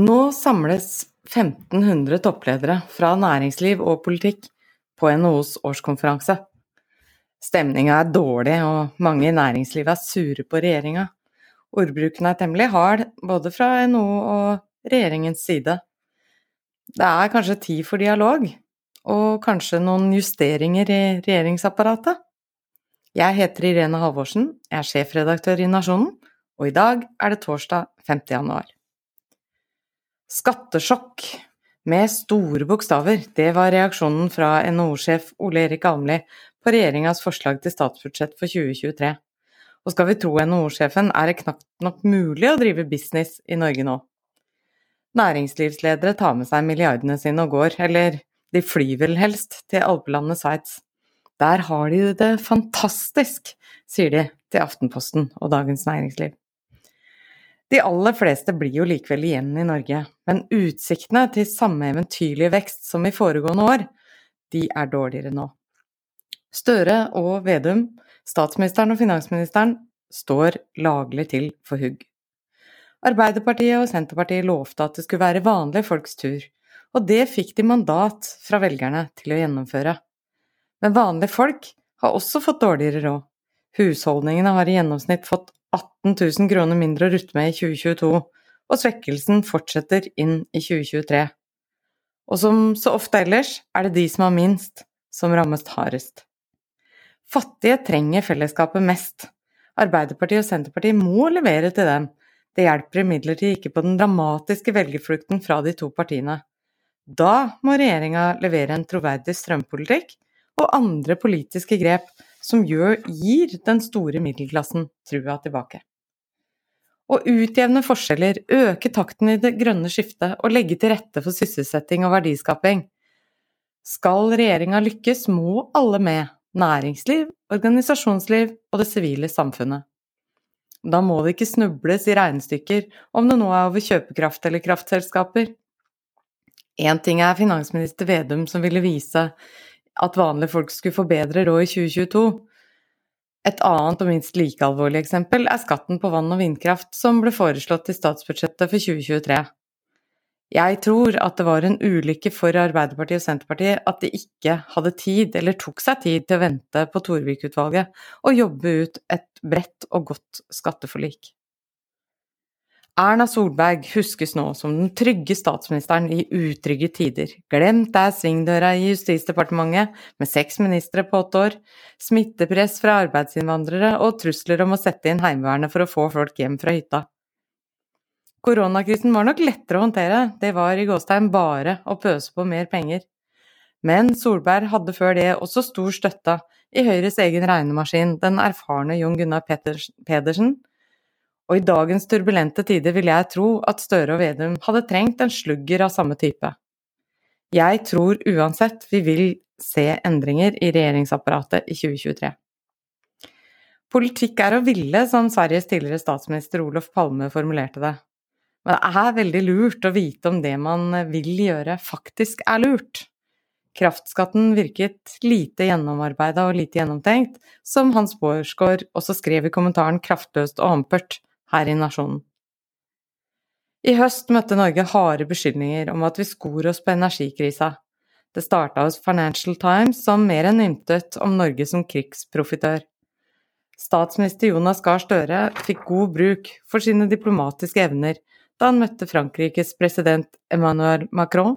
Nå samles 1500 toppledere fra næringsliv og politikk på NHOs årskonferanse. Stemninga er dårlig, og mange i næringslivet er sure på regjeringa. Ordbruken er temmelig hard, både fra NHO og regjeringens side. Det er kanskje tid for dialog, og kanskje noen justeringer i regjeringsapparatet? Jeg heter Irene Halvorsen, jeg er sjefredaktør i Nasjonen, og i dag er det torsdag 5. januar. Skattesjokk med store bokstaver, det var reaksjonen fra NHO-sjef Ole Erik Almli på regjeringas forslag til statsbudsjett for 2023. Og skal vi tro NHO-sjefen, er det knapt nok mulig å drive business i Norge nå. Næringslivsledere tar med seg milliardene sine og går, eller de flyr vel helst til alpelandet Sveits. Der har de det fantastisk, sier de til Aftenposten og Dagens Næringsliv. De aller fleste blir jo likevel igjen i Norge, men utsiktene til samme eventyrlige vekst som i foregående år, de er dårligere nå. Støre og Vedum, statsministeren og finansministeren, står laglig til for hugg. Arbeiderpartiet og Senterpartiet lovte at det skulle være vanlige folks tur, og det fikk de mandat fra velgerne til å gjennomføre. Men vanlige folk har også fått dårligere råd. Husholdningene har i gjennomsnitt fått 18 000 kroner mindre å rutte med i 2022, og svekkelsen fortsetter inn i 2023. Og som så ofte ellers er det de som har minst, som rammes hardest. Fattige trenger fellesskapet mest. Arbeiderpartiet og Senterpartiet må levere til dem. Det hjelper imidlertid ikke på den dramatiske velgerflukten fra de to partiene. Da må regjeringa levere en troverdig strømpolitikk og andre politiske grep som gjør, gir den store middelklassen trua tilbake. Å utjevne forskjeller, øke takten i det grønne skiftet og legge til rette for sysselsetting og verdiskaping. Skal regjeringa lykkes, må alle med, næringsliv, organisasjonsliv og det sivile samfunnet. Da må det ikke snubles i regnestykker om det nå er over kjøpekraft eller kraftselskaper. Én ting er finansminister Vedum som ville vise at vanlige folk skulle få bedre råd i 2022. Et annet og minst like alvorlig eksempel er skatten på vann og vindkraft som ble foreslått i statsbudsjettet for 2023. Jeg tror at det var en ulykke for Arbeiderpartiet og Senterpartiet at de ikke hadde tid, eller tok seg tid, til å vente på Torvik-utvalget og jobbe ut et bredt og godt skatteforlik. Erna Solberg huskes nå som den trygge statsministeren i utrygge tider. Glemt er svingdøra i Justisdepartementet med seks ministre på åtte år, smittepress fra arbeidsinnvandrere og trusler om å sette inn Heimevernet for å få folk hjem fra hytta. Koronakrisen var nok lettere å håndtere, det var i gåstegn bare å pøse på mer penger. Men Solberg hadde før det også stor støtte i Høyres egen regnemaskin, den erfarne Jon Gunnar Pedersen, og i dagens turbulente tider vil jeg tro at Støre og Vedum hadde trengt en slugger av samme type. Jeg tror uansett vi vil se endringer i regjeringsapparatet i 2023. Politikk er å ville, som Sveriges tidligere statsminister Olof Palme formulerte det. Men det er veldig lurt å vite om det man vil gjøre, faktisk er lurt. Kraftskatten virket lite gjennomarbeida og lite gjennomtenkt, som Hans Bårdsgaard også skrev i kommentaren kraftløst og ampert her i Nasjonen. I høst møtte Norge harde beskyldninger om at vi skor oss på energikrisa. Det starta hos Financial Times, som mer enn ymtet om Norge som krigsprofitør. Statsminister Jonas Gahr Støre fikk god bruk for sine diplomatiske evner da han møtte Frankrikes president Emmanuel Macron,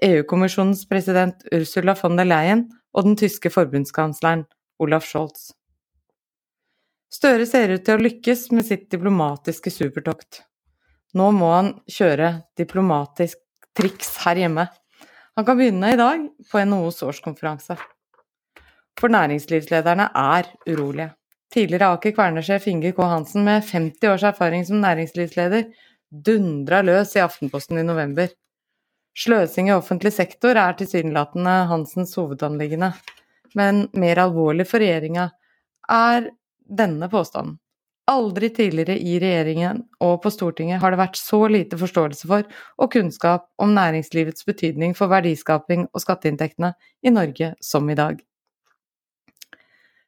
EU-kommisjonens president Ursula von der Leyen og den tyske forbundskansleren Olaf Scholz. Støre ser ut til å lykkes med sitt diplomatiske supertokt. Nå må han kjøre diplomatisk triks her hjemme. Han kan begynne i dag på NHOs årskonferanse. For næringslivslederne er urolige. Tidligere Aker Kværner-sjef Inge K. Hansen med 50 års erfaring som næringslivsleder dundra løs i Aftenposten i november. Sløsing i offentlig sektor er tilsynelatende Hansens hovedanliggende, men mer alvorlig for regjeringa er denne påstanden. Aldri tidligere i regjeringen og på Stortinget har det vært så lite forståelse for og kunnskap om næringslivets betydning for verdiskaping og skatteinntektene i Norge som i dag.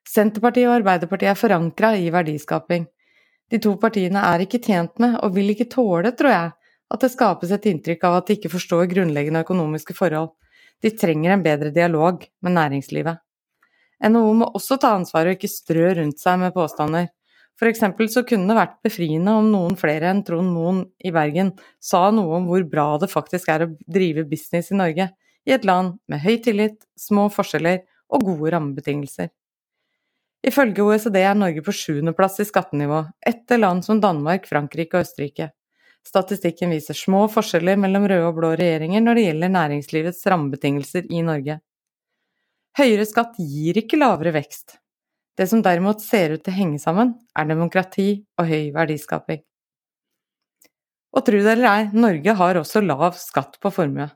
Senterpartiet og Arbeiderpartiet er forankra i verdiskaping, de to partiene er ikke tjent med, og vil ikke tåle, tror jeg, at det skapes et inntrykk av at de ikke forstår grunnleggende økonomiske forhold. De trenger en bedre dialog med næringslivet. NHO må også ta ansvar og ikke strø rundt seg med påstander. For eksempel så kunne det vært befriende om noen flere enn Trond Moen i Bergen sa noe om hvor bra det faktisk er å drive business i Norge, i et land med høy tillit, små forskjeller og gode rammebetingelser. Ifølge OECD er Norge på sjuendeplass i skattenivå, etter land som Danmark, Frankrike og Østerrike. Statistikken viser små forskjeller mellom røde og blå regjeringer når det gjelder næringslivets rammebetingelser i Norge. Høyere skatt gir ikke lavere vekst. Det som derimot ser ut til å henge sammen, er demokrati og høy verdiskaping. Og tro det eller ei, Norge har også lav skatt på formue.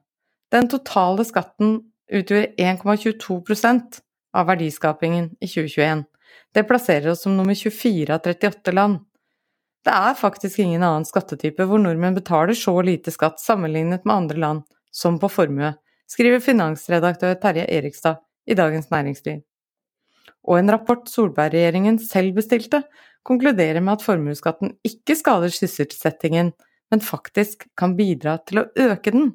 Den totale skatten utgjør 1,22% av verdiskapingen i 2021. Det plasserer oss som nummer 24 av 38 land. Det er faktisk ingen annen skattetype hvor nordmenn betaler så lite skatt sammenlignet med andre land, som på formue, skriver finansredaktør Terje Erikstad i Dagens Næringsliv. Og en rapport Solberg-regjeringen selv bestilte, konkluderer med at formuesskatten ikke skader sysselsettingen, men faktisk kan bidra til å øke den.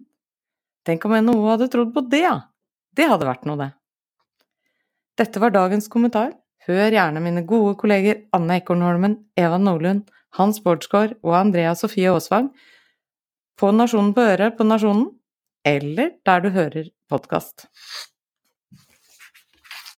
Tenk om NHO hadde trodd på det, ja! Det hadde vært noe, det. Dette var dagens kommentar. Hør gjerne mine gode kolleger Anne Ekornholmen, Eva Nordlund, hans Bårdsgaard og Andrea Sofie Aasvang på Nasjonen på øret på Nasjonen, eller der du hører podkast.